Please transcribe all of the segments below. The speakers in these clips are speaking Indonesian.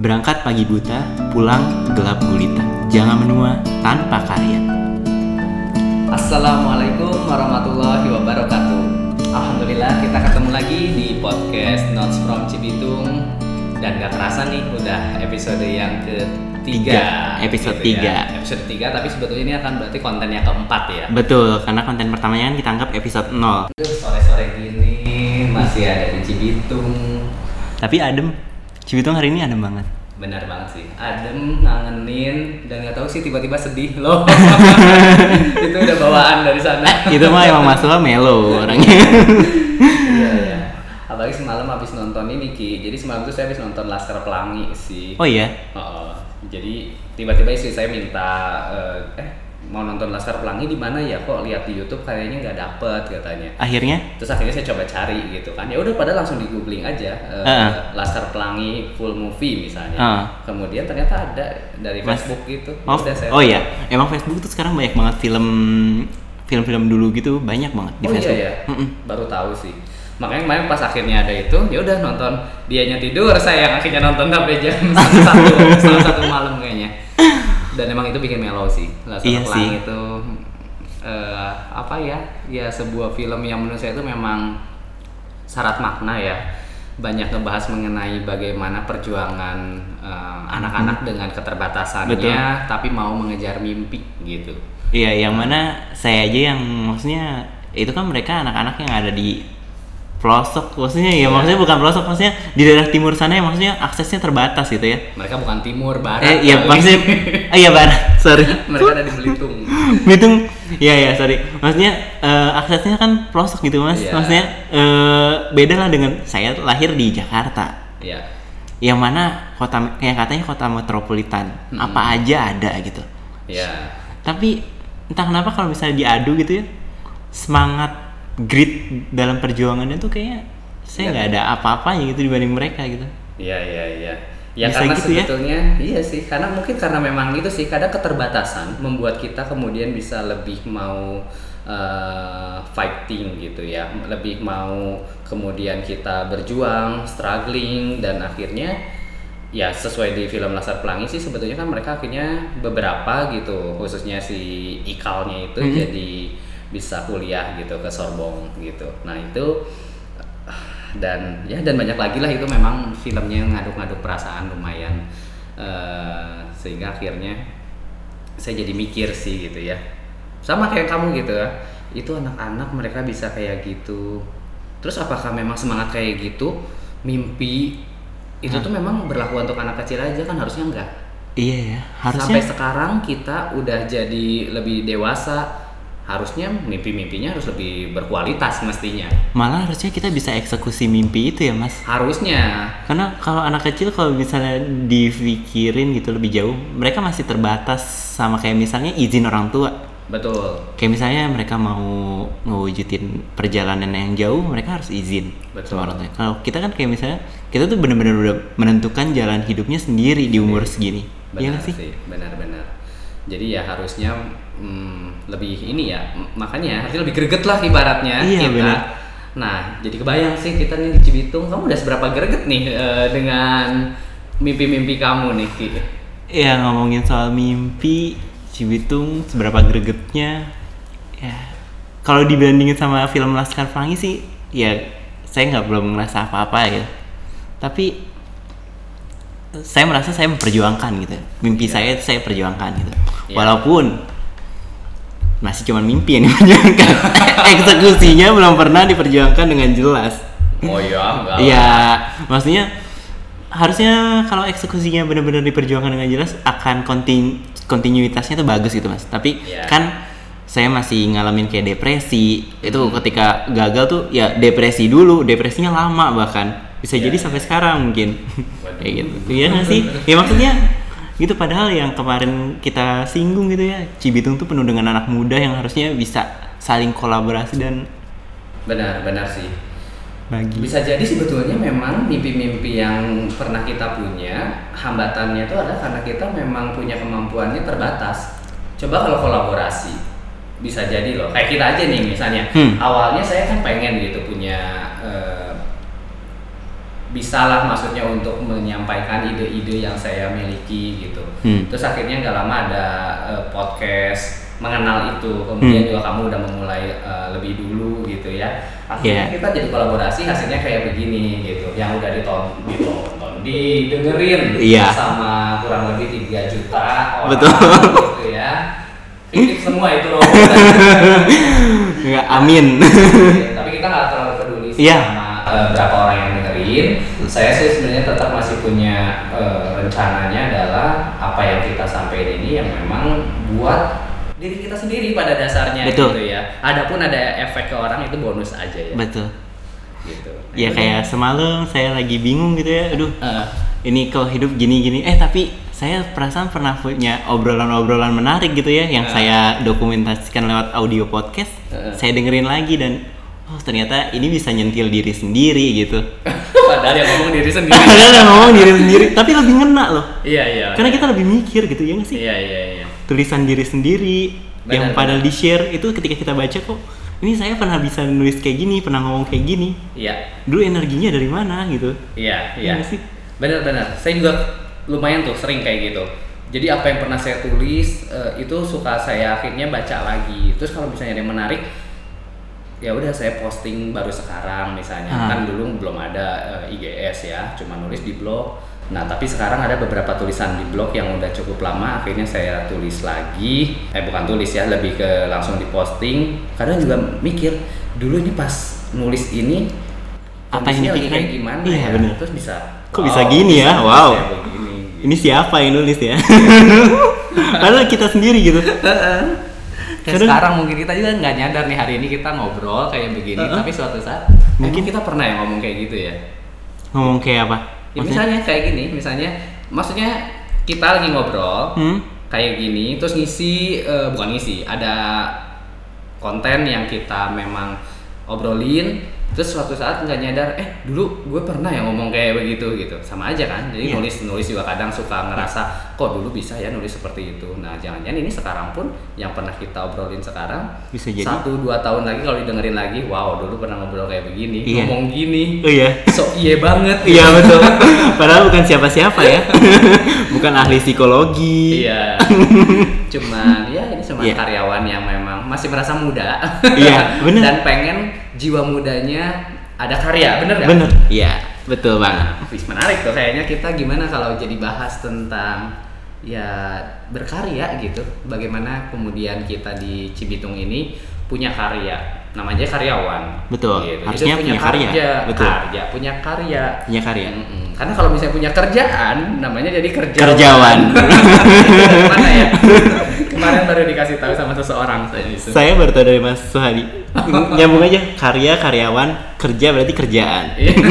Berangkat pagi buta, pulang gelap gulita. Jangan menua tanpa karya. Assalamualaikum warahmatullahi wabarakatuh. Alhamdulillah kita ketemu lagi di podcast Notes from Cibitung dan gak kerasa nih udah episode yang ketiga. Tiga, episode gitu tiga. ya. Episode tiga tapi sebetulnya ini akan berarti konten yang keempat ya. Betul, karena konten pertamanya kan kita anggap episode 0. Aduh, Sore-sore gini masih ada di Cibitung. Tapi adem. Cibitung hari ini adem banget. Benar banget sih, adem, ngangenin, dan nggak tahu sih tiba-tiba sedih loh. Itu udah bawaan dari sana. Itu mah emang masalah melo orangnya. Iya iya. Apalagi semalam habis nonton ini Ki. Jadi semalam tuh saya habis nonton Laskar Pelangi sih. Oh iya, Oh, jadi tiba-tiba istri saya minta eh, eh mau nonton Laskar Pelangi di mana ya? Kok lihat di YouTube kayaknya nggak dapet katanya. akhirnya Terus akhirnya saya coba cari gitu kan. Ya udah pada langsung di googling aja eh, Heeh. Laskar Pelangi full movie misalnya. Heeh. Kemudian ternyata ada dari Mas- Facebook gitu. Oh, Udah saya oh iya, emang Facebook tuh sekarang banyak banget film film-film dulu gitu banyak banget di oh Facebook. iya ya, Mm-mm. baru tahu sih. Makanya kemarin pas akhirnya ada itu, ya udah nonton dianya tidur, saya yang akhirnya nonton sampai jam satu, satu malam kayaknya. Dan emang itu bikin mellow sih. Laskar Iya Pelangi sih. itu eh, apa ya? Ya sebuah film yang menurut saya itu memang syarat makna ya. Banyak ngebahas mengenai bagaimana perjuangan eh, anak-anak dengan keterbatasannya, Betul. tapi mau mengejar mimpi gitu. Iya, yang mana saya aja yang maksudnya itu kan mereka anak-anak yang ada di pelosok maksudnya ya Iya. maksudnya bukan pelosok maksudnya di daerah timur sana yang maksudnya aksesnya terbatas gitu ya. Mereka bukan timur, barat. Eh iya maksudnya ah, iya barat sorry. mereka ada di Belitung. Belitung iya ya sorry maksudnya eh, aksesnya kan pelosok gitu mas Iya. maksudnya eh, beda lah dengan saya lahir di Jakarta Ya, yang mana kota yang katanya kota metropolitan Mm-mm. apa aja ada gitu ya, tapi entah kenapa kalau misalnya diadu gitu ya semangat grit dalam perjuangannya tuh kayaknya saya Iya. nggak ada apa-apanya gitu dibanding mereka gitu iya, iya, iya. Ya Bisa karena gitu ya? sebetulnya iya sih, karena mungkin karena memang itu sih kadang keterbatasan membuat kita kemudian bisa lebih mau eh, fighting gitu ya, lebih mau kemudian kita berjuang, struggling dan akhirnya ya sesuai di film Laskar Pelangi sih sebetulnya kan mereka akhirnya beberapa gitu khususnya si Ikalnya itu Mhm. jadi bisa kuliah gitu ke Sorbonne gitu. Nah itu dan ya dan banyak lagi lah itu memang filmnya ngaduk-ngaduk perasaan lumayan Eh, sehingga akhirnya saya jadi mikir sih gitu ya. Sama kayak kamu gitu ya itu anak-anak mereka bisa kayak gitu. Terus apakah memang semangat kayak gitu? Mimpi itu tuh memang berlaku untuk anak kecil aja kan harusnya enggak? Iya ya harusnya sampai sekarang kita udah jadi lebih dewasa harusnya mimpi-mimpinya harus lebih berkualitas mestinya. Malah harusnya kita bisa eksekusi mimpi itu ya mas? Harusnya. Karena kalau anak kecil kalau misalnya dipikirin gitu lebih jauh mereka masih terbatas sama kayak misalnya izin orang tua. Betul. Kayak misalnya mereka mau ngewujudin perjalanan yang jauh mereka harus izin Betul. sama orang tua. Kalau kita kan kayak misalnya kita tuh bener-bener udah menentukan jalan hidupnya sendiri di umur segini. Iya benar sih? sih benar-benar jadi ya harusnya hmm, lebih ini ya makanya harusnya lebih greget lah ibaratnya Iya, kita benar. nah jadi kebayang sih kita nih di Cibitung kamu udah seberapa greget nih eh, dengan mimpi-mimpi kamu nih Ki? ya ngomongin soal mimpi Cibitung seberapa gregetnya ya kalau dibandingin sama film Laskar Pelangi sih ya saya nggak belum ngerasa apa-apa ya tapi saya merasa saya memperjuangkan gitu mimpi Iya. saya saya perjuangkan gitu Iya. walaupun masih cuma mimpi yang diperjuangkan eksekusinya belum pernah diperjuangkan dengan jelas oh iya enggak Iya, maksudnya harusnya kalau eksekusinya benar-benar diperjuangkan dengan jelas akan kontin kontinuitasnya tuh bagus gitu mas. Tapi Iya. kan saya masih ngalamin kayak depresi. Itu ketika gagal tuh ya depresi dulu, depresinya lama bahkan bisa Iya, jadi iya. sampai sekarang mungkin kayak gitu. Iya nggak sih? Ya maksudnya gitu padahal yang kemarin kita singgung gitu ya Cibitung tuh penuh dengan anak muda yang harusnya bisa saling kolaborasi dan benar benar sih bagi Bisa jadi sebetulnya memang mimpi-mimpi yang pernah kita punya hambatannya itu adalah karena kita memang punya kemampuannya terbatas. Coba kalau kolaborasi bisa jadi loh. Kayak kita aja nih misalnya. Hmm. Awalnya saya kan pengen gitu punya bisa lah maksudnya untuk menyampaikan ide-ide yang saya miliki gitu. Hmm. Terus akhirnya nggak lama ada eh, podcast mengenal itu, kemudian Hmm. juga kamu udah memulai eh, lebih dulu gitu ya. Akhirnya Yeah. kita jadi kolaborasi hasilnya kayak begini gitu, yang udah diton ditonton, didengerin Iya. sama kurang lebih 3 juta orang Betul. gitu ya. Fiktif semua itu Robo. Enggak, amin. Tapi kita nggak terlalu peduli sih Iya. sama eh, berapa orang yang dengerin. Saya sih sebenarnya tetap masih punya eh, rencananya adalah apa yang kita sampaikan ini yang memang buat diri kita sendiri pada dasarnya Betul. gitu ya. Adapun ada efek ke orang itu bonus aja ya. Betul. Gitu. Nah, Ya itu kayak semalam saya lagi bingung gitu ya. Aduh, Eh, ini kok hidup gini-gini. Eh tapi saya perasaan pernah punya obrolan-obrolan menarik gitu ya yang Ah. saya dokumentasikan lewat audio podcast. Ah. Saya dengerin lagi dan oh ternyata ini bisa nyentil diri sendiri gitu. padahal yang ngomong diri sendiri. Padahal yang ngomong diri sendiri, tapi lebih ngena loh. iya iya. Karena kita lebih mikir gitu ya nggak sih? Iya iya iya. Tulisan diri sendiri yang Benar, padahal di share itu ketika kita baca kok ini saya pernah bisa nulis kayak gini, pernah ngomong kayak gini. Iya. Dulu energinya dari mana gitu? Iya, Iya iya. nggak sih? Benar-benar. Saya juga lumayan tuh sering kayak gitu. Jadi apa yang pernah saya tulis eh, itu suka saya akhirnya baca lagi. Terus kalau misalnya ada yang menarik, ya udah saya posting baru sekarang misalnya. Ah. Kan dulu belum ada eh, IGS ya, cuma nulis di blog. Nah tapi sekarang ada beberapa tulisan di blog yang udah cukup lama. Akhirnya saya tulis lagi. Eh bukan tulis ya, lebih ke langsung diposting. Kadang juga mikir dulu ini pas nulis ini Apa yang lagi kayak gimana Iya, ya? bener. Terus bisa Kok bisa gini ya? bisa Wow. begini. Ini siapa yang nulis ya? Padahal kita sendiri gitu. Kayak Kadang- sekarang mungkin kita juga nggak nyadar nih hari ini kita ngobrol kayak begini, Uh-uh. tapi suatu saat Mungkin- kita pernah ya ngomong kayak gitu ya. Ngomong kayak apa? Ya misalnya kayak gini, misalnya maksudnya kita lagi ngobrol Hmm? kayak gini, terus ngisi eh, bukan ngisi, ada konten yang kita memang obrolin, terus suatu saat nggak nyadar, eh dulu gue pernah ya ngomong kayak begitu gitu, sama aja kan. Jadi Iya. nulis nulis juga kadang suka ngerasa kok dulu bisa ya nulis seperti itu. Nah jangan-jangan ini sekarang pun yang pernah kita obrolin sekarang Bisa jadi. satu dua tahun lagi kalau didengerin lagi, wow dulu pernah ngobrol kayak begini, Iya. ngomong gini, Oh iya. so iye banget. Iya betul. Padahal bukan siapa-siapa ya. bukan ahli psikologi. Iya. Cuman ya ini cuma Iya. karyawan yang memang masih merasa muda. Iya, bener. Dan pengen jiwa mudanya ada karya, bener nggak? Bener. Iya, betul banget. Wis menarik tuh kayaknya kita gimana kalau jadi bahas tentang ya berkarya gitu. Bagaimana kemudian kita di Cibitung ini punya karya. Namanya karyawan. Betul. Gitu. Harusnya Jadi punya karya. Kerja, Betul. Karya, punya karya. Punya karya. Mm-mm. Karena kalau misalnya punya kerjaan, namanya jadi kerjawan. Kerjawan. Mana ya? Kemarin baru dikasih tahu sama seseorang. Saya baru tahu dari Mas Suhadi. Nyambung aja. Karya, karyawan, kerja berarti kerjaan. Iya.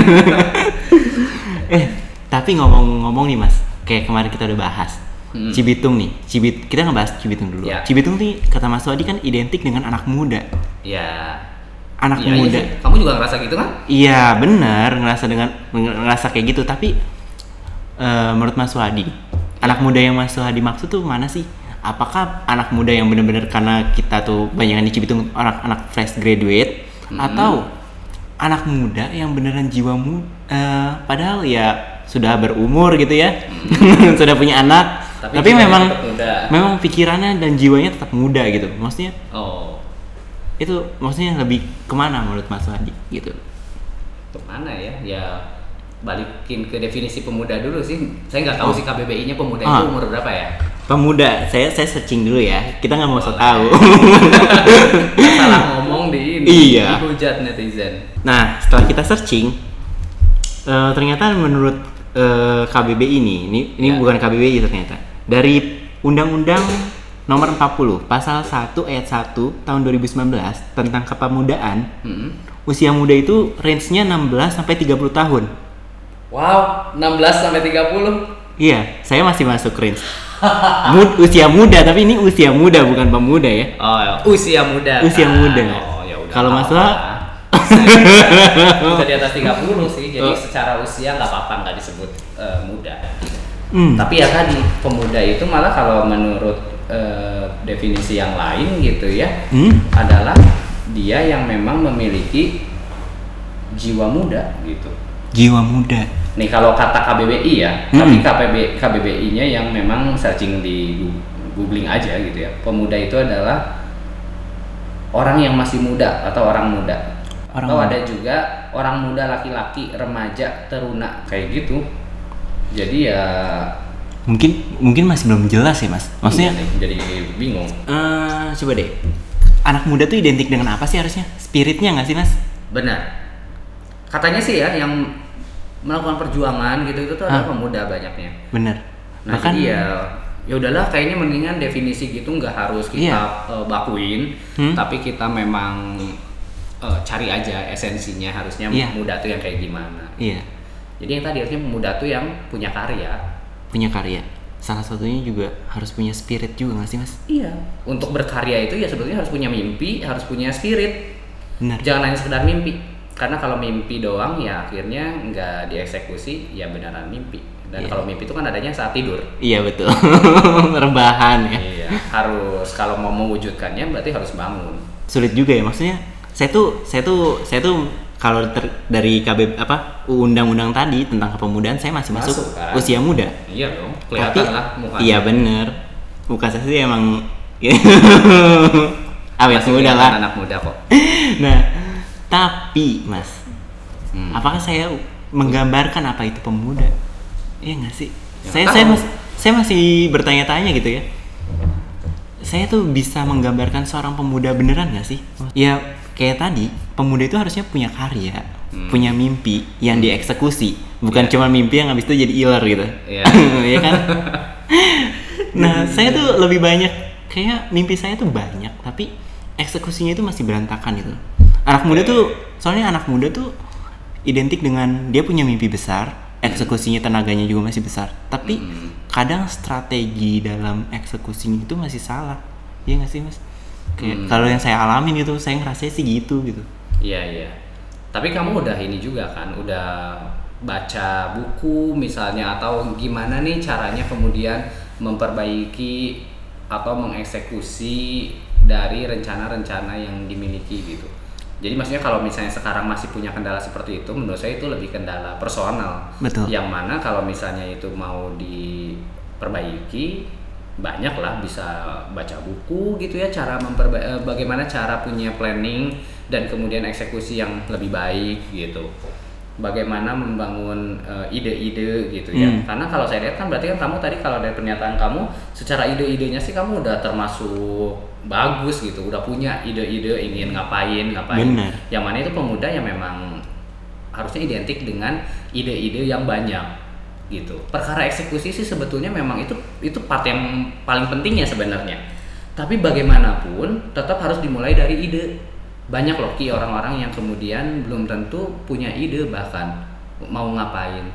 Eh, tapi ngomong-ngomong nih Mas, kayak kemarin kita udah bahas. Hmm. Cibitung nih, Cibit kita ngebahas Cibitung dulu. Ya. Cibitung nih kata Mas Suhadi kan identik dengan anak muda. ya. Anak Iya, iya muda. sih. Kamu juga ngerasa gitu kan? Iya benar ngerasa dengan ngerasa kayak gitu tapi eh, menurut Mas Suhadi anak muda yang Mas Suhadi maksud tuh mana sih? Apakah anak muda yang benar-benar karena kita tuh banyak di Cibitung anak-anak fresh graduate Mhm. atau anak muda yang beneran jiwa mu eh, padahal ya sudah berumur gitu ya sudah punya anak Tapi tapi, memang muda. memang pikirannya dan jiwanya tetap muda gitu maksudnya Oh. itu maksudnya lebih ke mana menurut Mas Suhadi gitu Ke mana ya? Ya balikin ke definisi pemuda dulu sih. Saya nggak tahu sih KBBI-nya pemuda itu Ah. umur berapa ya? Pemuda, saya saya searching dulu ya. Kita nggak mau so tahu. Salah ngomong di ini. Iya. Dihujat netizen. nah, setelah kita searching, eh, ternyata menurut eh, KBBI ini, ini ini Ya. bukan KBBI ternyata. Dari Undang-Undang Nomor 40 Pasal 1 Ayat 1 Tahun 2019 tentang kepemudaan, Hmm. usia muda itu range-nya 16 sampai 30 tahun. Wow, 16 sampai 30. Iya, saya masih masuk range. Mud- usia muda, tapi ini usia muda bukan pemuda ya. Oh, usia muda. Usia kan? muda. Oh, ya udah. Kalau nggak Mas Wah? apa-apa. Bisa di atas 30 sih. Jadi Oh. secara usia nggak apa-apa nggak disebut eh, muda. Hmm. Tapi ya tadi pemuda itu malah kalau menurut eh, definisi yang lain gitu ya Hmm? adalah dia yang memang memiliki jiwa muda gitu. jiwa muda Nih kalau kata KBBI ya, Hmm. tapi KBB, KBBI-nya yang memang searching di googling aja gitu ya. Pemuda itu adalah orang yang masih muda atau orang muda. Orang atau muda. ada juga orang muda laki-laki, remaja, teruna kayak gitu. Jadi ya mungkin mungkin masih belum jelas ya mas maksudnya iya jadi bingung. eh coba deh anak muda tuh identik dengan apa sih harusnya spiritnya nggak sih mas Benar. Katanya sih ya yang melakukan perjuangan gitu itu tuh adalah Hah? pemuda banyaknya. bener Nah bahkan jadi ya ya udahlah kayaknya mendingan definisi gitu nggak harus kita Iya. eh, bakuin, Hmm. tapi kita memang eh, cari aja esensinya harusnya Iya. muda tuh yang kayak gimana. iya Jadi yang tadi harusnya muda tuh yang punya karya. punya karya salah satunya juga harus punya spirit juga nggak sih mas Iya. Untuk berkarya itu ya sebetulnya harus punya mimpi, harus punya spirit. benar Jangan hanya sekedar mimpi. Karena kalau mimpi doang ya akhirnya nggak dieksekusi ya beneran mimpi. Dan Iya. kalau mimpi itu kan adanya saat tidur. iya betul rebahan ya Iya, harus kalau mau mewujudkannya berarti harus bangun. sulit juga ya maksudnya saya tuh saya tuh saya tuh kalau dari KB apa undang-undang tadi tentang kepemudaan saya masih masuk, Masuk, kan? usia muda Iya dong, tapi kelihatan lah mukanya. iya bener muka saya sih emang awet muda lah Anak muda kok. nah tapi mas Hmm. apakah saya menggambarkan apa itu pemuda iya nggak sih Ya, saya tahu. saya masih saya masih bertanya-tanya gitu ya saya tuh bisa menggambarkan seorang pemuda beneran nggak sih ya kayak tadi pemuda itu harusnya punya karya Hmm. punya mimpi yang dieksekusi bukan Iya. cuma mimpi yang habis itu jadi iler gitu Iya. ya kan nah saya tuh lebih banyak kayak mimpi saya tuh banyak tapi eksekusinya itu masih berantakan gitu anak muda tuh soalnya anak muda tuh identik dengan dia punya mimpi besar eksekusinya tenaganya juga masih besar tapi Hmm. kadang strategi dalam eksekusinya itu masih salah iya nggak sih mas kayak Hmm. kalau yang saya alamin gitu saya ngerasa sih gitu gitu Iya iya. Tapi kamu udah ini juga kan, udah baca buku misalnya atau gimana nih caranya kemudian memperbaiki atau mengeksekusi dari rencana-rencana yang dimiliki gitu. Jadi maksudnya kalau misalnya sekarang masih punya kendala seperti itu, menurut saya itu lebih kendala personal. Betul. Yang mana kalau misalnya itu mau diperbaiki, banyak lah bisa baca buku gitu ya cara memperba eh, bagaimana cara punya planning dan kemudian eksekusi yang lebih baik gitu bagaimana membangun eh, ide-ide gitu ya Hmm. karena kalau saya lihat kan berarti kan kamu tadi kalau dari pernyataan kamu secara ide-idenya sih kamu udah termasuk bagus gitu udah punya ide-ide ingin ngapain ngapain Benar. yang mana itu pemuda yang memang harusnya identik dengan ide-ide yang banyak gitu. Perkara eksekusi sih sebetulnya memang itu itu part yang paling penting ya sebenarnya. Tapi bagaimanapun tetap harus dimulai dari ide. Banyak loh ki orang-orang yang kemudian belum tentu punya ide bahkan mau ngapain.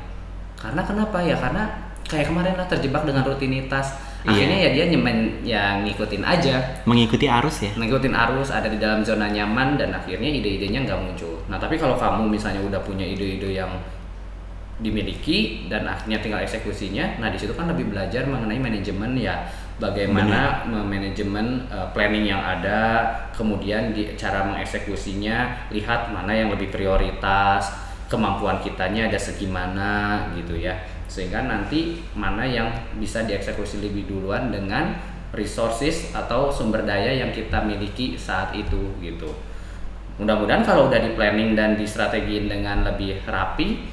Karena kenapa ya? Karena kayak kemarin lah terjebak dengan rutinitas. Iya. Akhirnya ya dia nyemen ya ngikutin aja mengikuti arus ya ngikutin arus ada di dalam zona nyaman dan akhirnya ide-idenya nggak muncul. Nah tapi kalau kamu misalnya udah punya ide-ide yang dimiliki dan akhirnya tinggal eksekusinya, nah di situ kan lebih belajar mengenai manajemen ya bagaimana manajemen uh, planning yang ada, kemudian di cara mengeksekusinya lihat mana yang lebih prioritas, kemampuan kitanya ada segimana gitu ya sehingga nanti mana yang bisa dieksekusi lebih duluan dengan resources atau sumber daya yang kita miliki saat itu gitu. Mudah-mudahan kalau udah di planning dan distrategiin dengan lebih rapi,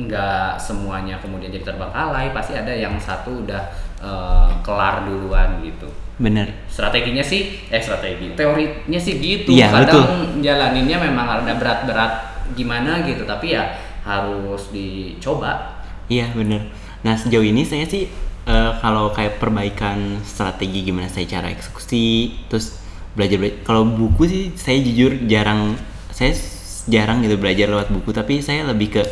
nggak semuanya kemudian jadi terbengkalai, pasti ada yang satu udah eh, kelar duluan gitu. bener Strateginya sih, eh strategi, teorinya sih gitu. Iya, Kadang jalaninnya memang ada berat-berat gimana gitu, tapi ya harus dicoba. Iya bener. Nah sejauh ini saya sih eh, kalau kayak perbaikan strategi gimana saya cara eksekusi, terus belajar, belajar. Kalau buku sih saya jujur jarang, saya jarang gitu belajar lewat buku. Tapi saya lebih ke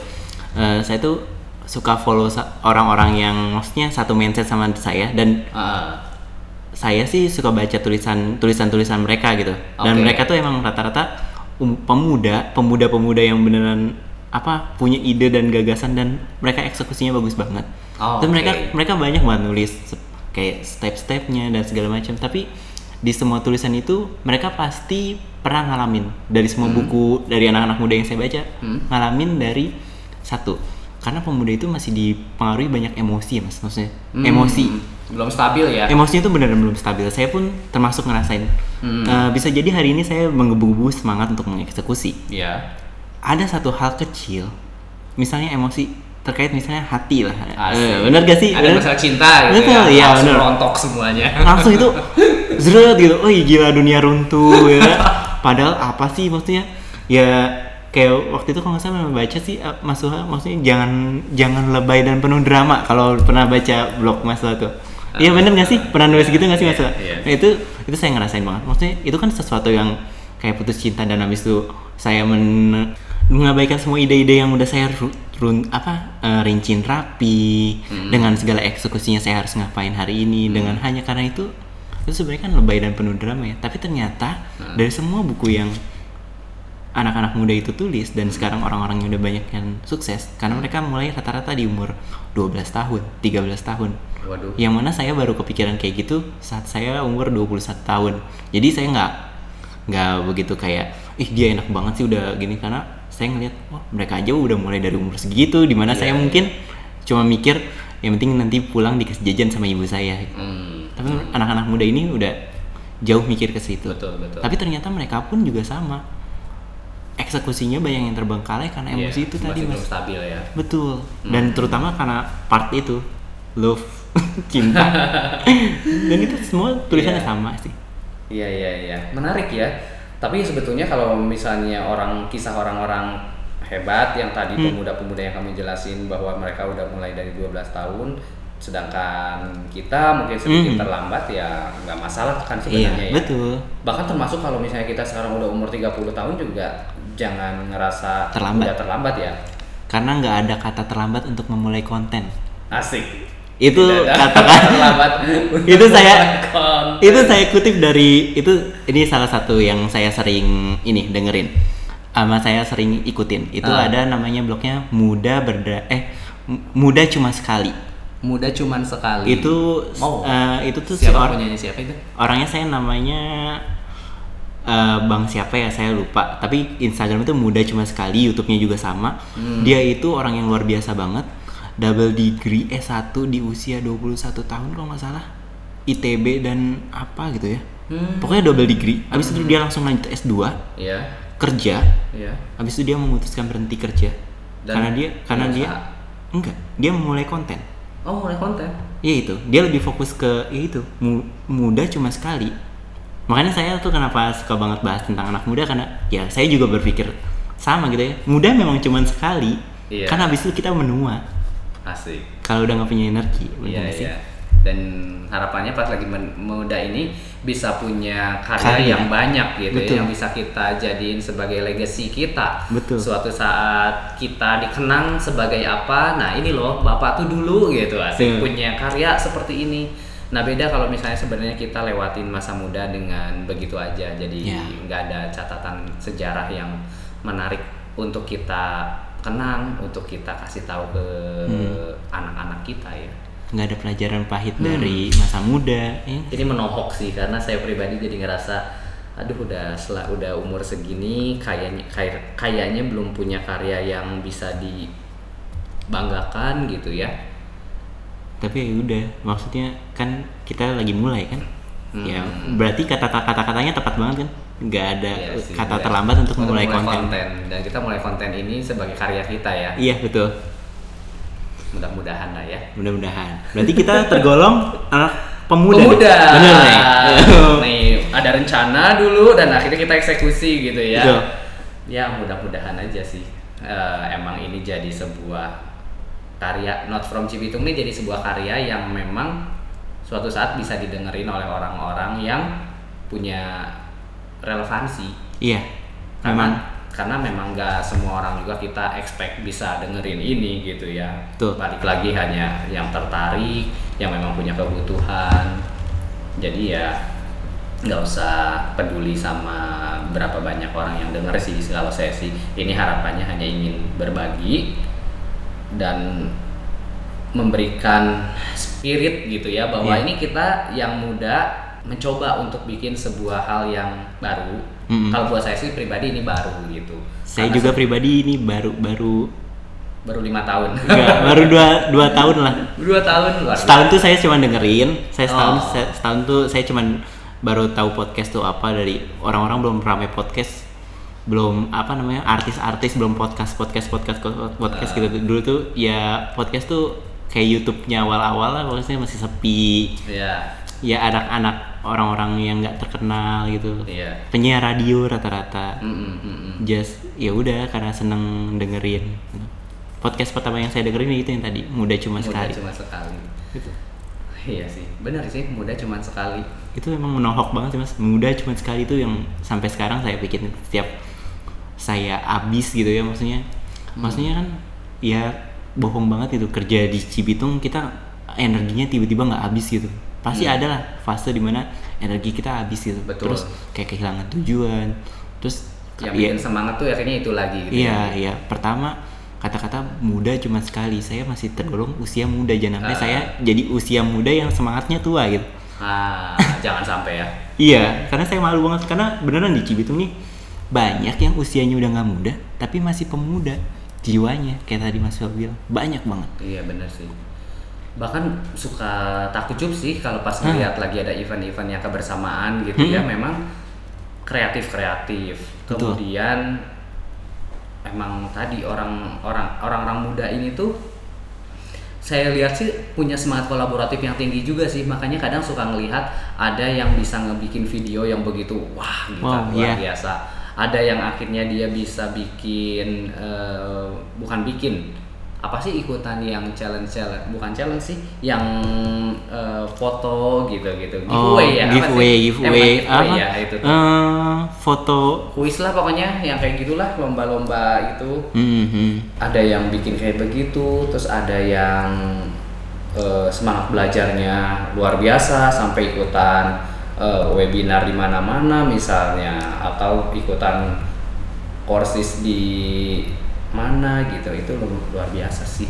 eh, saya tuh suka follow orang-orang yang maksudnya satu mindset sama saya dan Ah, saya sih suka baca tulisan tulisan tulisan mereka gitu. Dan mereka tuh emang rata-rata um, pemuda pemuda pemuda yang beneran apa punya ide dan gagasan dan mereka eksekusinya bagus banget. Oh, dan oke. mereka mereka banyak banget nulis kayak step-stepnya dan segala macam. Tapi di semua tulisan itu mereka pasti pernah ngalamin. Dari semua buku dari anak-anak muda yang saya baca Hmm. ngalamin dari satu karena pemuda itu masih dipengaruhi banyak emosi ya mas maksudnya Hmm, emosi belum stabil ya. emosinya itu benar-benar belum stabil saya pun termasuk ngerasain Hmm. Eh, bisa jadi hari ini saya menggebu-gebu semangat untuk mengeksekusi Iya. ada satu hal kecil misalnya emosi terkait misalnya hati lah Asik. Eh, bener gak sih Ada Bener? masalah cinta gitu Betul, ya. iya, Langsung bener. rontok semuanya. langsung itu zret gitu oh gila dunia runtuh ya padahal apa sih maksudnya ya kayak waktu itu kalau nggak salah baca sih eh, Mas Suha maksudnya jangan jangan lebay dan penuh drama kalau pernah baca blog Mas Suha tuh Iya bener gak sih? Pernah nulis gitu gak sih Mas Suha? Iya, iya. Nah, itu itu saya ngerasain banget. Maksudnya itu kan sesuatu yang kayak putus cinta dan habis itu saya men mengabaikan semua ide-ide yang udah saya ru- run, apa eh, rincin rapi Hmm. dengan segala eksekusinya saya harus ngapain hari ini dengan hanya karena itu itu sebenarnya kan lebay dan penuh drama ya. Tapi ternyata Hmm. dari semua buku yang anak-anak muda itu tulis dan sekarang orang-orang yang udah banyak yang sukses karena mereka mulai rata-rata di umur 12 tahun, 13 tahun. Waduh. Yang mana saya baru kepikiran kayak gitu saat saya umur 21 tahun. Jadi saya nggak nggak begitu kayak ih dia enak banget sih udah gini karena saya ngeliat wah mereka aja udah mulai dari umur segitu di mana Iya, saya iya. mungkin cuma mikir yang penting nanti pulang dikasih jajan sama ibu saya. Hmm. Tapi anak-anak muda ini udah jauh mikir ke situ. Betul, betul. Tapi ternyata mereka pun juga sama. Eksekusinya banyak yang terbengkalai karena Iya, emosi itu tadi masih mas. stabil ya. Betul. Dan terutama karena part itu love cinta. Dan itu semua tulisannya Iya. sama sih. Iya iya iya, menarik ya. Tapi sebetulnya kalau misalnya orang kisah orang-orang hebat yang tadi Hmm. pemuda-pemuda yang kamu jelasin bahwa mereka udah mulai dari 12 tahun, sedangkan kita mungkin sedikit Hmm. terlambat ya nggak masalah kan Iya, sebenarnya ya. betul. Bahkan termasuk kalau misalnya kita sekarang udah umur 30 tahun juga jangan ngerasa Terlambat. udah terlambat ya. Karena nggak ada kata terlambat untuk memulai konten. Asik. Itu katakan terlambat. itu saya Konten. itu saya kutip dari itu ini salah satu yang saya sering ini dengerin sama saya sering ikutin itu Ah. ada namanya blognya muda berda eh muda cuma sekali Muda cuman sekali. itu Oh. eh, itu tuh si siapa or- punyanya siapa itu? orangnya saya namanya eh, bang siapa ya? Saya lupa. Tapi Instagram itu muda cuma sekali YouTube-nya juga sama. Hmm. dia itu orang yang luar biasa banget. Double degree S1 di usia 21 tahun kalau nggak salah. ITB dan apa gitu ya. Hmm. pokoknya double degree. Habis itu dia langsung lanjut S2 Iya. kerja. Iya. habis itu dia memutuskan berhenti kerja. Dan karena dia karena dia enggak. Dia memulai konten. Oh, mulai konten. Iya itu, dia lebih fokus ke ya itu. Mu- muda cuma sekali. Makanya saya tuh kenapa suka banget bahas tentang anak muda karena ya saya juga berpikir sama gitu ya. Muda memang cuma sekali. Iya. Kan habis itu kita menua. Asik. Kalau udah nggak punya energi, Iya, iya. Dan harapannya pas lagi muda ini bisa punya karya, Karya. yang banyak gitu Betul. ya, yang bisa kita jadiin sebagai legacy kita. Betul. Suatu saat kita dikenang sebagai apa, nah ini loh bapak tuh dulu gitu asik Betul. punya karya seperti ini. Nah beda kalau misalnya sebenarnya kita lewatin masa muda dengan begitu aja, jadi Ya. nggak ada catatan sejarah yang menarik untuk kita kenang, untuk kita kasih tahu ke Hmm. anak-anak kita ya. Nggak ada pelajaran pahit Hmm. dari masa muda. Ya. Ini menohok sih karena saya pribadi jadi ngerasa aduh udah setelah udah umur segini kayaknya kay- kayaknya belum punya karya yang bisa dibanggakan gitu ya. Tapi ya udah, maksudnya kan kita lagi mulai kan. Ya Hmm. berarti kata kata-katanya tepat banget kan. Nggak ada Iya sih, kata udah. terlambat untuk memulai konten. dan kita mulai konten ini sebagai karya kita ya. Iya betul. Mudah-mudahan lah ya. Mudah-mudahan. Berarti kita tergolong anak pemuda. Pemuda. Bener nih. Nih, ada rencana dulu dan akhirnya kita eksekusi gitu ya. Betul. Ya, mudah-mudahan aja sih. Eh, emang ini jadi sebuah karya Not From Cibitung ini jadi sebuah karya yang memang suatu saat bisa didengerin oleh orang-orang yang punya relevansi. Iya. Karena Memang. karena memang nggak semua orang juga kita expect bisa dengerin ini gitu ya. Betul. Balik lagi hanya yang tertarik, yang memang punya kebutuhan. Jadi ya nggak usah peduli sama berapa banyak orang yang denger sih kalau saya sih ini harapannya hanya ingin berbagi dan memberikan spirit gitu ya bahwa Iya. ini kita yang muda mencoba untuk bikin sebuah hal yang baru. Mm-mm. Kalau buat saya sih pribadi ini baru gitu. Saya Karena juga se- pribadi ini baru-baru baru lima tahun. Enggak, baru dua, dua tahun lah. Dua tahun luar Setahun tuh saya cuma dengerin, saya setahun Oh. saya- setahun tuh saya cuma baru tahu podcast tuh apa dari orang-orang belum ramai podcast belum apa namanya artis-artis belum podcast podcast podcast podcast gitu dulu tuh ya podcast tuh kayak YouTube-nya awal-awal lah maksudnya masih sepi Iya, ya anak-anak orang-orang yang nggak terkenal gitu iya. penyiar radio rata-rata Mm, mm, mm, mm. just ya udah karena seneng dengerin podcast pertama yang saya dengerin itu yang tadi muda cuma Muda sekali cuma sekali. Gitu. Iya sih, benar sih, muda cuma sekali. itu emang menohok banget sih mas muda cuma sekali itu yang sampai sekarang saya bikin setiap saya abis gitu ya maksudnya maksudnya kan ya bohong banget itu kerja di Cibitung kita energinya tiba-tiba nggak habis gitu pasti ada lah fase di mana energi kita habis gitu Betul. terus kayak kehilangan tujuan terus Yang ya- bikin semangat tuh akhirnya itu lagi gitu. Iya, iya. Pertama kata-kata muda cuma sekali. Saya masih tergolong usia muda jangan sampai Ah. saya jadi usia muda yang semangatnya tua gitu. Ah, jangan sampai ya. Iya, karena saya malu banget karena beneran di Cibitung nih banyak yang usianya udah nggak muda tapi masih pemuda jiwanya kayak tadi Mas bilang banyak banget. Iya benar sih. Bahkan suka takjub sih kalau pas Hah. ngeliat lagi ada event-event yang kebersamaan gitu ya, Hmm. memang kreatif-kreatif. Betul. Kemudian emang tadi orang-orang orang-orang muda ini tuh saya lihat sih punya semangat kolaboratif yang tinggi juga sih makanya kadang suka ngelihat ada yang bisa ngebikin video yang begitu wah gitu Wow, luar iya. biasa ada yang akhirnya dia bisa bikin eh, bukan bikin apa sih ikutan yang challenge challenge bukan challenge sih yang eh, foto gitu gitu giveaway ya apa Oh, giveaway, sih? giveaway, giveaway apa? ya itu tuh Eh, foto. kuis lah pokoknya yang kayak gitulah lomba-lomba itu Mhm. ada yang bikin kayak begitu terus ada yang eh, semangat belajarnya luar biasa sampai ikutan eh, webinar di mana-mana misalnya atau ikutan kursus di mana gitu itu lu- luar biasa sih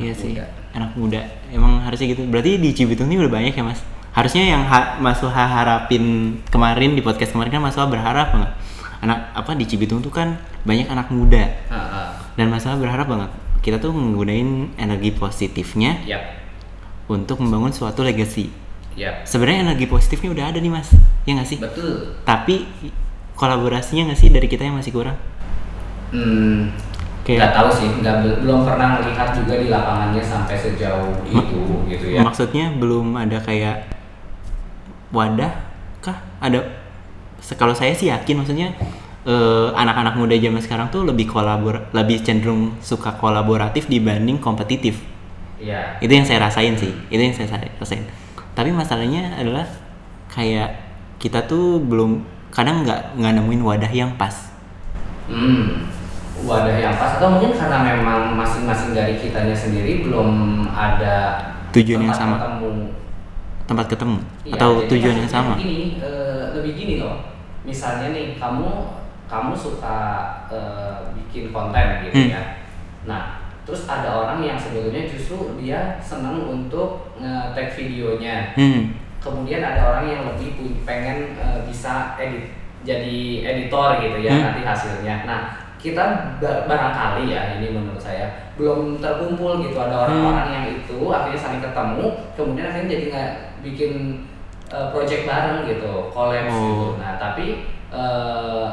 Iya sih, muda. anak muda. Emang harusnya gitu. Berarti di Cibitung ini udah banyak ya mas. Harusnya yang ha Mas Suha harapin kemarin di podcast kemarin kan Mas Suha berharap banget. Anak apa di Cibitung tuh kan banyak anak muda. Ah, ah. Dan Mas Suha berharap banget kita tuh menggunakan energi positifnya yap untuk membangun suatu legacy. Yap Sebenarnya energi positifnya udah ada nih mas, ya nggak sih? betul Tapi kolaborasinya nggak sih dari kita yang masih kurang? Hmm, Kayak- nggak tahu sih, nggak belum pernah melihat juga di lapangannya sampai sejauh itu gitu ya. Maksudnya belum ada kayak wadah kah? Ada kalau saya sih yakin maksudnya eh, anak-anak muda zaman sekarang tuh lebih kolabor lebih cenderung suka kolaboratif dibanding kompetitif. Iya. Itu yang saya rasain sih. Itu yang saya sa- rasain. Tapi masalahnya adalah kayak kita tuh belum kadang nggak nggak nemuin wadah yang pas. Hmm, wadah yang pas atau mungkin karena memang masing-masing dari kitanya sendiri belum ada Tujuan yang sama. ketemu. tempat ketemu Iya, atau tujuan yang sama. Gini, eh, lebih gini loh. Misalnya nih kamu kamu suka eh, bikin konten gitu Hmm. ya. Nah, terus ada orang yang sebetulnya justru dia senang untuk nge-tag videonya. Hmm. Kemudian ada orang yang lebih pengen eh, bisa edit jadi editor gitu ya Hmm. nanti hasilnya. Nah, kita ba- barangkali ya ini menurut saya belum terkumpul gitu ada orang-orang yang itu akhirnya saling ketemu kemudian akhirnya jadi nggak bikin eh, project bareng gitu collab Oh. gitu. Nah, tapi eh,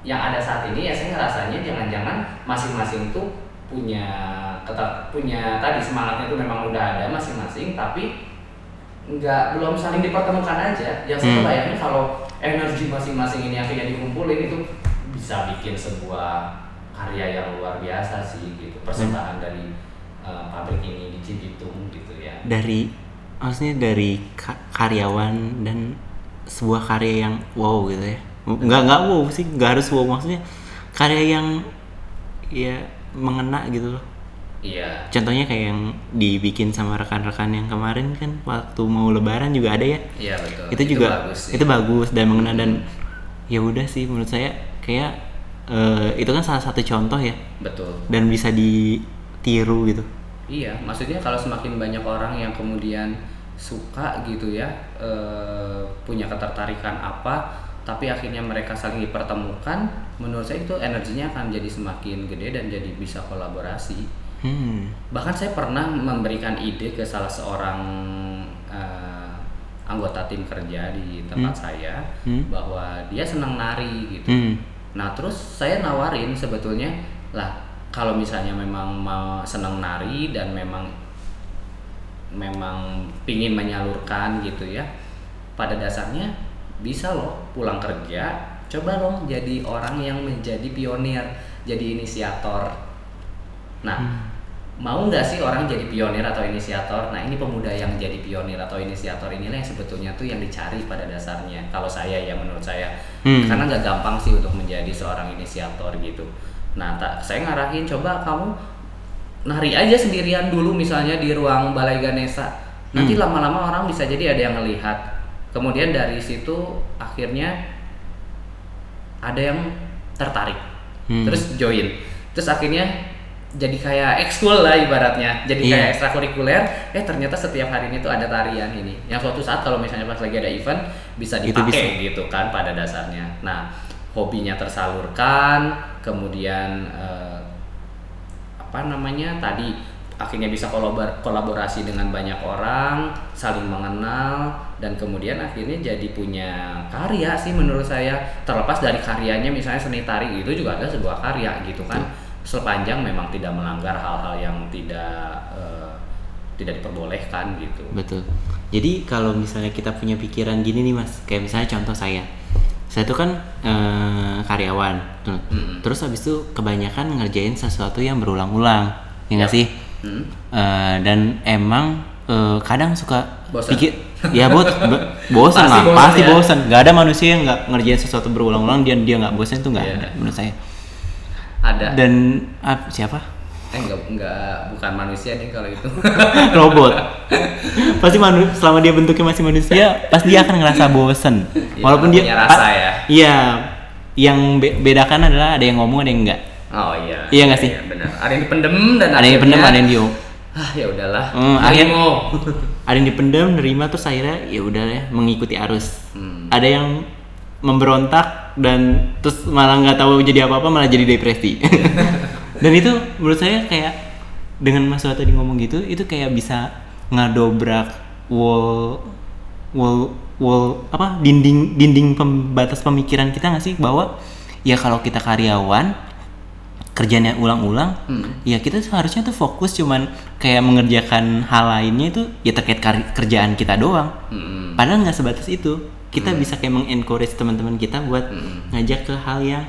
yang ada saat ini ya saya ngerasanya jangan-jangan masing-masing tuh punya ketat punya tadi semangatnya itu memang udah ada masing-masing tapi nggak belum saling dipertemukan aja yang saya Hmm. bayangin kalau energi masing-masing ini akhirnya dikumpulin itu bisa bikin sebuah karya yang luar biasa sih gitu persembahan dari uh, pabrik ini di Cibitung gitu ya Dari maksudnya dari ka- karyawan dan sebuah karya yang wow gitu ya. Nggak nggak wow sih, nggak harus wow maksudnya karya yang ya mengena gitu loh. iya Contohnya kayak yang dibikin sama rekan-rekan yang kemarin kan waktu mau lebaran juga ada ya. iya betul itu, juga bagus sih. itu bagus dan mengena dan ya udah sih menurut saya kayak eh, itu kan salah satu contoh ya betul dan bisa ditiru gitu Iya, maksudnya kalau semakin banyak orang yang kemudian suka gitu ya, eh, punya ketertarikan apa, tapi akhirnya mereka saling dipertemukan, menurut saya itu energinya akan jadi semakin gede dan jadi bisa kolaborasi Hmm. bahkan saya pernah memberikan ide ke salah seorang eh, anggota tim kerja di tempat saya Hmm. bahwa dia senang nari gitu Hmm. Nah terus saya nawarin sebetulnya lah kalau misalnya memang mau senang nari dan memang memang pingin menyalurkan gitu ya pada dasarnya bisa loh pulang kerja coba loh jadi orang yang menjadi pionir jadi inisiator. Nah mau nggak sih orang jadi pionir atau inisiator? Nah ini pemuda yang jadi pionir atau inisiator inilah yang sebetulnya tuh yang dicari pada dasarnya. Kalau saya ya menurut saya. Hmm. karena nggak gampang sih untuk menjadi seorang inisiator gitu. Nah tak saya ngarahin coba kamu nari aja sendirian dulu misalnya di ruang balai Ganesa. Nanti Hmm. lama-lama orang bisa jadi ada yang melihat kemudian dari situ akhirnya ada yang tertarik. Hmm. terus join. Terus akhirnya jadi kayak ekskul lah ibaratnya. Jadi Iya. kayak ekstrakurikuler. Eh ternyata setiap hari ini tuh ada tarian ini. Yang suatu saat kalau misalnya pas lagi ada event bisa dipakai gitu kan pada dasarnya. Nah hobinya tersalurkan kemudian eh, apa namanya tadi akhirnya bisa kolabor- kolaborasi dengan banyak orang saling mengenal dan kemudian akhirnya jadi punya karya sih menurut saya terlepas dari karyanya misalnya seni tari itu juga ada sebuah karya gitu kan sepanjang memang tidak melanggar hal-hal yang tidak eh, tidak diperbolehkan gitu Betul. Jadi kalau misalnya kita punya pikiran gini nih mas, kayak misalnya contoh saya, saya tuh kan eh, karyawan. Mm-mm. terus habis itu kebanyakan ngerjain sesuatu yang berulang-ulang, ya nggak Yap. sih? Hmm. Eh, dan emang eh, kadang suka Bosan. pikir, ya bot, bo- bosan Pasti lah, bosan pasti ya. bosan. Gak ada manusia yang nggak ngerjain sesuatu berulang-ulang dia dia nggak bosan tuh nggak Iya. ada menurut saya. ada Dan ah, siapa? eh enggak enggak bukan manusia nih kalau itu robot pasti manu selama dia bentuknya masih manusia pasti dia akan ngerasa bosen Iya, walaupun dia rasa ya. iya yang be- bedakan adalah ada yang ngomong ada yang enggak oh iya Iya nggak sih? Benar. Ada yang dipendem dan ada yang pendem ada yang diem. Ah ya udahlah. Hmm, akhirnya- Nerimo. ada yang dipendam nerima terus akhirnya ya udah ya mengikuti arus. Hmm. ada yang memberontak dan terus malah nggak tahu jadi apa apa malah jadi depresi. Dan itu menurut saya kayak dengan Mas Wah tadi ngomong gitu itu kayak bisa ngadobrak wall wall wall apa dinding dinding pembatas pemikiran kita nggak sih? Bahwa ya kalau kita karyawan kerjanya ulang-ulang Hmm. ya kita seharusnya tuh fokus cuman kayak mengerjakan hal lainnya itu ya terkait kerjaan kita doang Hmm. padahal nggak sebatas itu kita bisa kayak mengencourage teman-teman kita buat Hmm. ngajak ke hal yang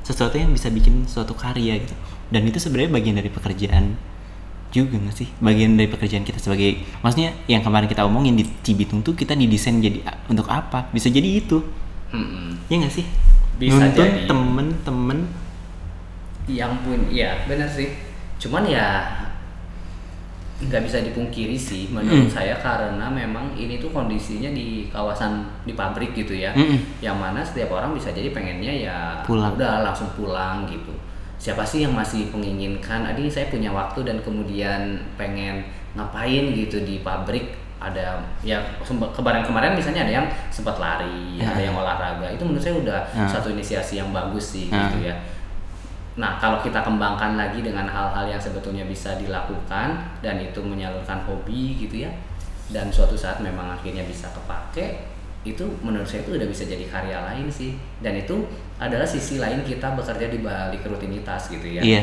sesuatu yang bisa bikin suatu karya gitu dan itu sebenarnya bagian dari pekerjaan juga nggak sih bagian dari pekerjaan kita sebagai maksudnya yang kemarin kita omongin di Cibitung tuh kita didesain jadi untuk apa bisa jadi itu Hmm. ya nggak sih Bisa nuntun jadi. temen-temen yang pun ya benar sih cuman ya nggak bisa dipungkiri sih menurut Hmm. saya karena memang ini tuh kondisinya di kawasan di pabrik gitu ya Mm-mm. yang mana setiap orang bisa jadi pengennya ya Pulang. udah langsung pulang gitu siapa sih yang masih menginginkan adi saya punya waktu dan kemudian pengen ngapain gitu di pabrik ada ya sempat- kemarin-kemarin misalnya ada yang sempat lari Ya. ada yang olahraga itu menurut saya udah Ya. satu inisiasi yang bagus sih Ya. gitu ya Nah, kalau kita kembangkan lagi dengan hal-hal yang sebetulnya bisa dilakukan dan itu menyalurkan hobi gitu ya, dan suatu saat memang akhirnya bisa kepake, itu menurut saya itu udah bisa jadi karya lain sih. Dan itu adalah sisi lain kita bekerja di balik rutinitas gitu ya. Iya.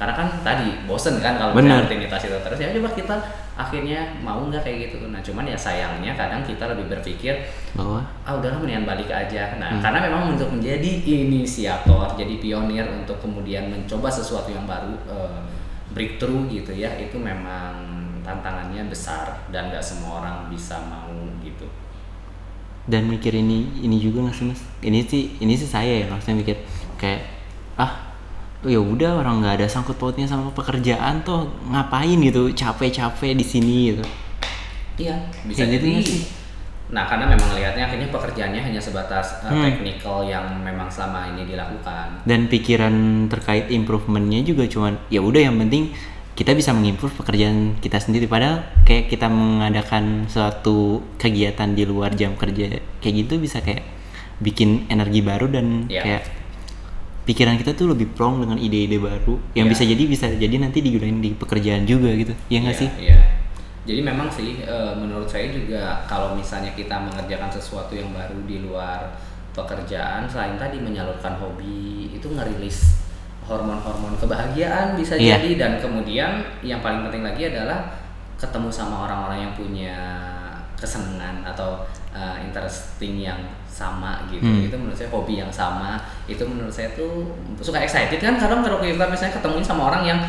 Karena kan tadi bosen kan kalau rutinitas itu terus ya coba kita akhirnya mau nggak kayak gitu. Nah, cuman ya sayangnya kadang kita lebih berpikir bahwa ah udahlah mendingan balik aja nah Hmm. karena memang untuk menjadi inisiator jadi pionir untuk kemudian mencoba sesuatu yang baru eh, breakthrough gitu ya itu memang tantangannya besar dan nggak semua orang bisa mau gitu dan mikir ini ini juga nggak sih mas ini sih ini sih saya ya maksudnya mikir kayak ah ya udah orang nggak ada sangkut pautnya sama pekerjaan tuh ngapain gitu capek-capek di sini gitu iya bisa gitu jadi sih? nah karena memang lihatnya akhirnya pekerjaannya hanya sebatas eh, Hmm. technical yang memang selama ini dilakukan dan pikiran terkait improvementnya juga cuman ya udah yang penting kita bisa mengimprove pekerjaan kita sendiri padahal kayak kita mengadakan suatu kegiatan di luar jam kerja kayak gitu bisa kayak bikin energi baru dan Iya. kayak pikiran kita tuh lebih plong dengan ide-ide baru yang Iya. bisa jadi bisa jadi nanti digunain di pekerjaan juga gitu ya nggak Iya, sih Iya. Jadi memang sih eh, menurut saya juga kalau misalnya kita mengerjakan sesuatu yang baru di luar pekerjaan selain tadi menyalurkan hobi itu ngerilis hormon-hormon kebahagiaan bisa Iya. jadi dan kemudian yang paling penting lagi adalah ketemu sama orang-orang yang punya kesenangan atau eh, interesting yang sama gitu. Hmm. Itu menurut saya hobi yang sama. Itu menurut saya tuh suka excited kan kadang kalau kita misalnya ketemu sama orang yang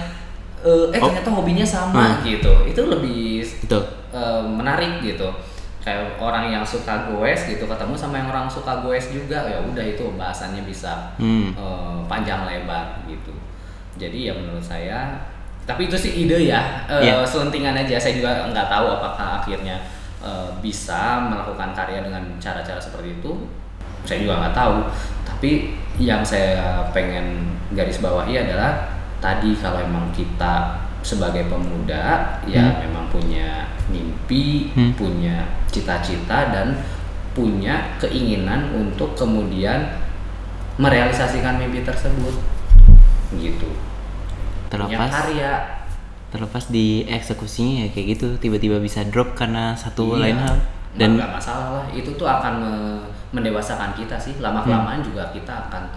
eh, eh Oh. ternyata hobinya sama Hmm. gitu itu lebih Betul. eh, menarik gitu kayak orang yang suka goes gitu ketemu sama yang orang suka goes juga ya udah itu bahasannya bisa Hmm. eh, panjang lebar gitu jadi ya menurut saya tapi itu sih ide ya eh, Iya. selentingan aja saya juga nggak tahu apakah akhirnya eh, bisa melakukan karya dengan cara-cara seperti itu saya juga nggak tahu. Tapi yang saya pengen garis bawahi adalah tadi kalau emang kita sebagai pemuda ya Hmm. memang punya mimpi Hmm. punya cita-cita dan punya keinginan untuk kemudian merealisasikan mimpi tersebut. Gitu. Punya terlepas. karya terlepas di eksekusinya ya kayak gitu. Tiba-tiba bisa drop karena satu Iya. lain hal. Dan nggak masalah lah. Itu tuh akan me- mendewasakan kita sih. Lama kelamaan juga kita akan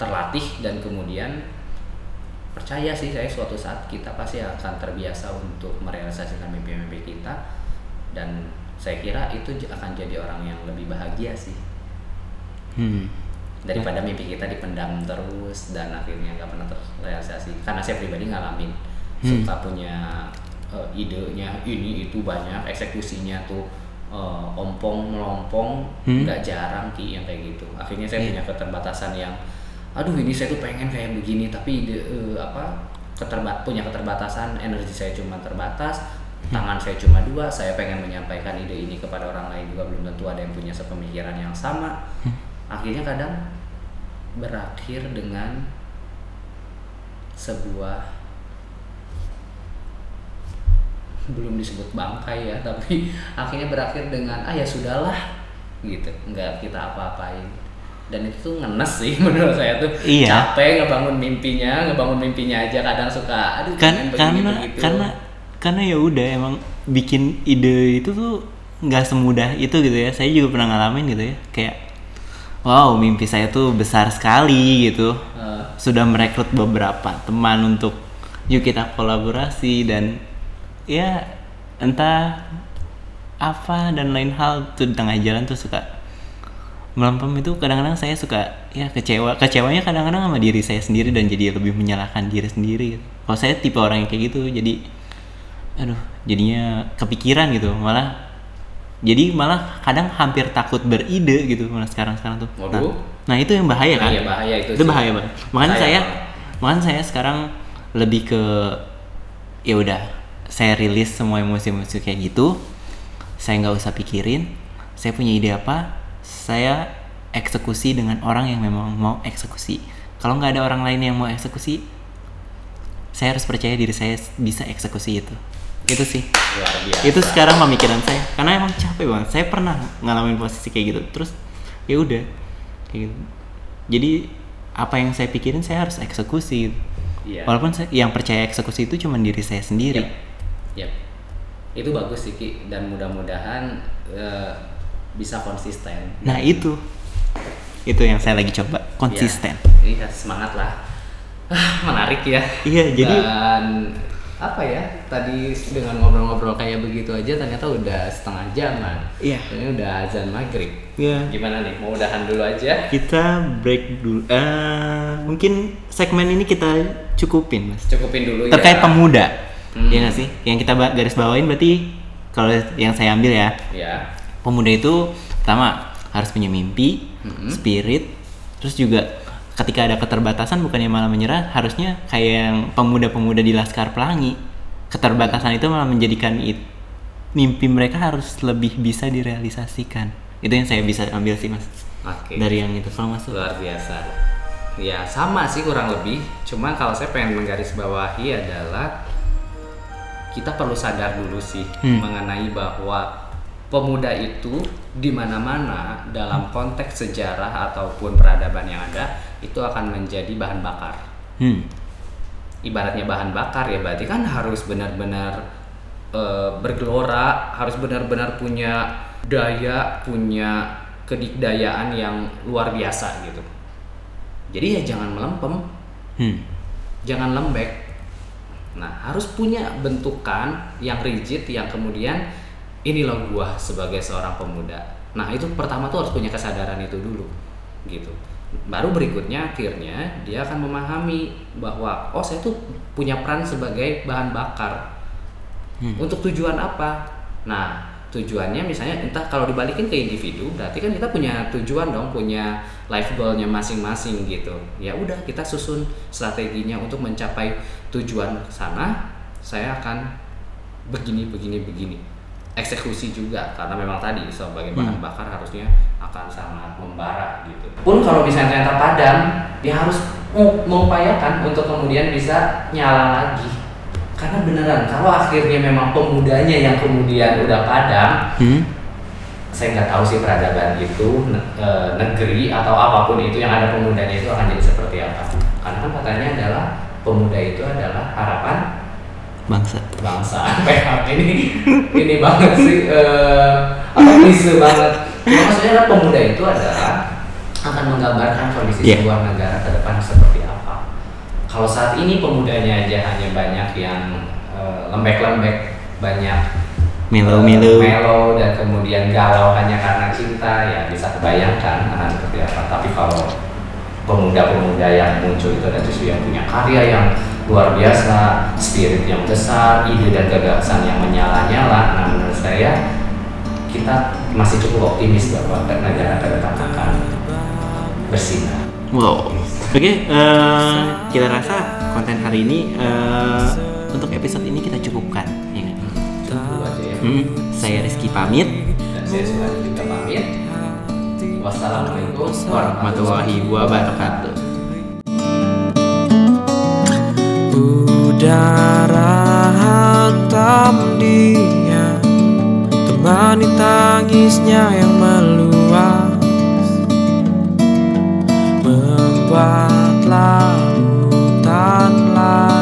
terlatih dan kemudian percaya sih saya suatu saat kita pasti akan terbiasa untuk merealisasikan mimpi-mimpi kita. Dan saya kira itu akan jadi orang yang lebih bahagia sih. Hmm, daripada mimpi kita dipendam terus dan akhirnya nggak pernah terrealisasi. Karena saya pribadi ngalamin Hmm. suka punya eh, idenya ini itu banyak eksekusinya tuh eh, ompong melompong Hmm. nggak jarang ki yang kayak gitu akhirnya saya Iya. punya keterbatasan yang aduh ini saya tuh pengen kayak begini tapi ide, eh, apa keterba punya keterbatasan energi saya cuma terbatas tangan saya cuma dua saya pengen menyampaikan ide ini kepada orang lain juga belum tentu ada yang punya sepemikiran yang sama akhirnya kadang berakhir dengan sebuah belum disebut bangkai ya tapi akhirnya berakhir dengan ah ya sudahlah gitu. Nggak kita apa-apain. Dan itu tuh ngenes sih menurut saya tuh. Iya. capek ngebangun mimpinya ngebangun mimpinya aja kadang suka aduh kan begini, karena begitu. karena karena ya udah emang bikin ide itu tuh nggak semudah itu gitu ya. Saya juga pernah ngalamin gitu ya kayak wow mimpi saya tuh besar sekali gitu. Eh, sudah merekrut beberapa teman untuk yuk kita kolaborasi dan ya entah apa dan lain hal tuh di tengah jalan tuh suka melempem itu kadang-kadang saya suka ya kecewa kecewanya kadang-kadang sama diri saya sendiri dan jadi lebih menyalahkan diri sendiri gitu. kalau saya tipe orang yang kayak gitu jadi aduh jadinya kepikiran gitu malah jadi malah kadang hampir takut beride gitu malah sekarang sekarang tuh nah, Waduh. nah itu yang bahaya kan iya, bahaya itu itu sih. bahaya banget makanya Sayang saya banget. makanya saya sekarang lebih ke ya udah saya rilis semua emosi-emosi kayak gitu saya nggak usah pikirin saya punya ide apa saya eksekusi dengan orang yang memang mau eksekusi. Kalau nggak ada orang lain yang mau eksekusi saya harus percaya diri saya bisa eksekusi itu. Itu sih. Luar biasa. Itu sekarang pemikiran saya. Karena emang capek banget. Saya pernah ngalamin posisi kayak gitu. Terus ya udah. Kayak gitu. Jadi apa yang saya pikirin saya harus eksekusi. Gitu. Iya. walaupun saya, yang percaya eksekusi itu cuma diri saya sendiri. Yap. Yap. Itu bagus sih Ki dan mudah-mudahan eh, bisa konsisten. nah itu itu yang saya lagi coba konsisten Iya, semangat lah. Ah, menarik ya. Iya, jadi- dan apa ya? Tadi dengan ngobrol-ngobrol kayak begitu aja ternyata udah setengah jaman. Iya. Ini udah azan maghrib. Iya. Gimana nih? Mau udahan dulu aja? kita break dulu Eh, mungkin segmen ini kita cukupin mas Cukupin dulu terkait ya. pemuda Hmm. ya nggak sih yang kita garis bawain berarti kalau yang saya ambil ya Ya. pemuda itu pertama harus punya mimpi, Mm-mm. spirit, terus juga ketika ada keterbatasan bukannya malah menyerah, harusnya kayak yang pemuda-pemuda di Laskar Pelangi. Keterbatasan itu malah menjadikan it- mimpi mereka harus lebih bisa direalisasikan. Itu yang saya bisa ambil sih mas Oke. dari yang itu kalau masuk. luar biasa ya sama sih kurang lebih cuman kalau saya pengen menggarisbawahi adalah kita perlu sadar dulu sih Hmm. mengenai bahwa pemuda itu di mana-mana dalam konteks sejarah ataupun peradaban yang ada itu akan menjadi bahan bakar. Hmm. Ibaratnya bahan bakar ya berarti kan harus benar-benar eh, bergelora, harus benar-benar punya daya, punya kedikdayaan yang luar biasa gitu. Jadi ya jangan melempem, Hmm. jangan lembek. Nah, harus punya bentukan yang rigid yang kemudian ini loh gua sebagai seorang pemuda. Nah, itu pertama tuh harus punya kesadaran itu dulu. Gitu. Baru berikutnya akhirnya dia akan memahami bahwa oh saya tuh punya peran sebagai bahan bakar. Hmm. Untuk tujuan apa? Nah, tujuannya misalnya entah kalau dibalikin ke individu, berarti kan kita punya tujuan dong, punya life goalnya masing-masing gitu. Ya udah kita susun strateginya untuk mencapai tujuan sana. Saya akan begini, begini, begini. Eksekusi juga karena memang tadi sebagai bahan Hmm. bakar harusnya akan sangat membara gitu. Pun kalau misalnya ternyata padam, dia harus mengupayakan untuk kemudian bisa nyala lagi karena beneran kalau akhirnya memang pemudanya yang kemudian udah padam Hmm. saya nggak tahu sih peradaban itu ne- e, negeri atau apa pun itu yang ada pemudanya itu akan jadi seperti apa karena kan katanya adalah pemuda itu adalah harapan Bangsa. bangsa PHP ini ini banget sih eh apa klise banget Cuma maksudnya pemuda itu adalah akan menggambarkan kondisi Iya. sebuah negara ke depan seperti kalau saat ini pemudanya aja hanya banyak yang eh, lembek-lembek banyak Melo-melo. eh, melo dan kemudian galau hanya karena cinta ya bisa kebayangkan akan seperti apa tapi kalau pemuda-pemuda yang muncul itu adalah justru yang punya karya yang luar biasa, spirit yang besar, ide dan gagasan yang menyala-nyala. Nah menurut saya kita masih cukup optimis bahwa negara ke depan akan bersinar. Wow. Oke, eh, kita rasa konten hari ini eh, untuk episode ini kita cukupkan, ya? Itu aja ya. Hmm, saya Rizky pamit. Dan saya sudah juga pamit. Wassalamualaikum Warahmatullahi wabarakatuh. Udara hantam dia Temani tangisnya yang buat lautan laut